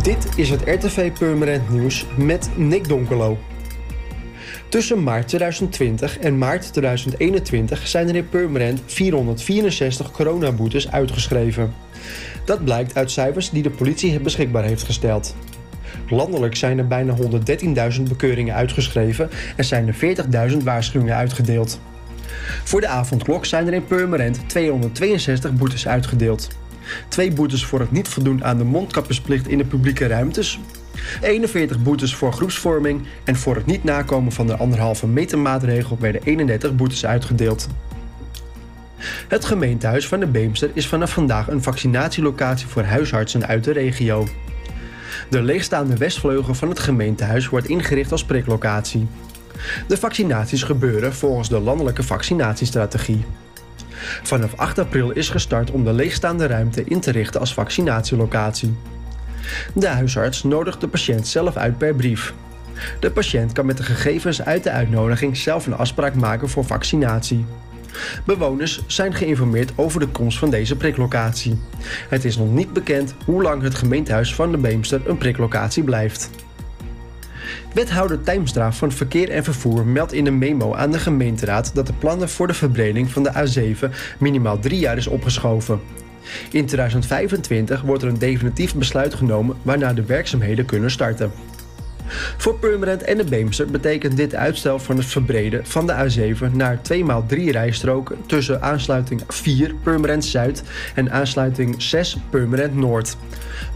Dit is het RTV Permanent Nieuws met Nick Donkelo. Tussen maart 2020 en maart 2021 zijn er in Purmerend 464 coronaboetes uitgeschreven. Dat blijkt uit cijfers die de politie beschikbaar heeft gesteld. Landelijk zijn er bijna 113.000 bekeuringen uitgeschreven en zijn er 40.000 waarschuwingen uitgedeeld. Voor de avondklok zijn er in Purmerend 262 boetes uitgedeeld. Twee boetes voor het niet voldoen aan de mondkapjesplicht in de publieke ruimtes. 41 boetes voor groepsvorming en voor het niet nakomen van de anderhalve meter maatregel werden 31 boetes uitgedeeld. Het gemeentehuis van de Beemster is vanaf vandaag een vaccinatielocatie voor huisartsen uit de regio. De leegstaande westvleugel van het gemeentehuis wordt ingericht als priklocatie. De vaccinaties gebeuren volgens de landelijke vaccinatiestrategie. Vanaf 8 april is gestart om de leegstaande ruimte in te richten als vaccinatielocatie. De huisarts nodigt de patiënt zelf uit per brief. De patiënt kan met de gegevens uit de uitnodiging zelf een afspraak maken voor vaccinatie. Bewoners zijn geïnformeerd over de komst van deze priklocatie. Het is nog niet bekend hoe lang het gemeentehuis van de Beemster een priklocatie blijft. Wethouder Tijmstra van Verkeer en Vervoer meldt in een memo aan de gemeenteraad dat de plannen voor de verbreding van de A7 minimaal drie jaar is opgeschoven. In 2025 wordt er een definitief besluit genomen waarna de werkzaamheden kunnen starten. Voor Purmerend en de Beemster betekent dit uitstel van het verbreden van de A7 naar 2x3 rijstroken tussen aansluiting 4 Purmerend Zuid en aansluiting 6 Purmerend Noord.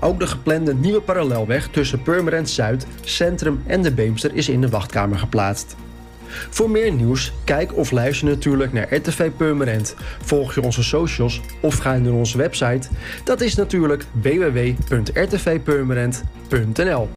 Ook de geplande nieuwe parallelweg tussen Purmerend Zuid, Centrum en de Beemster is in de wachtkamer geplaatst. Voor meer nieuws, kijk of luister natuurlijk naar RTV Purmerend. Volg je onze socials of ga naar onze website. Dat is natuurlijk www.rtvpurmerend.nl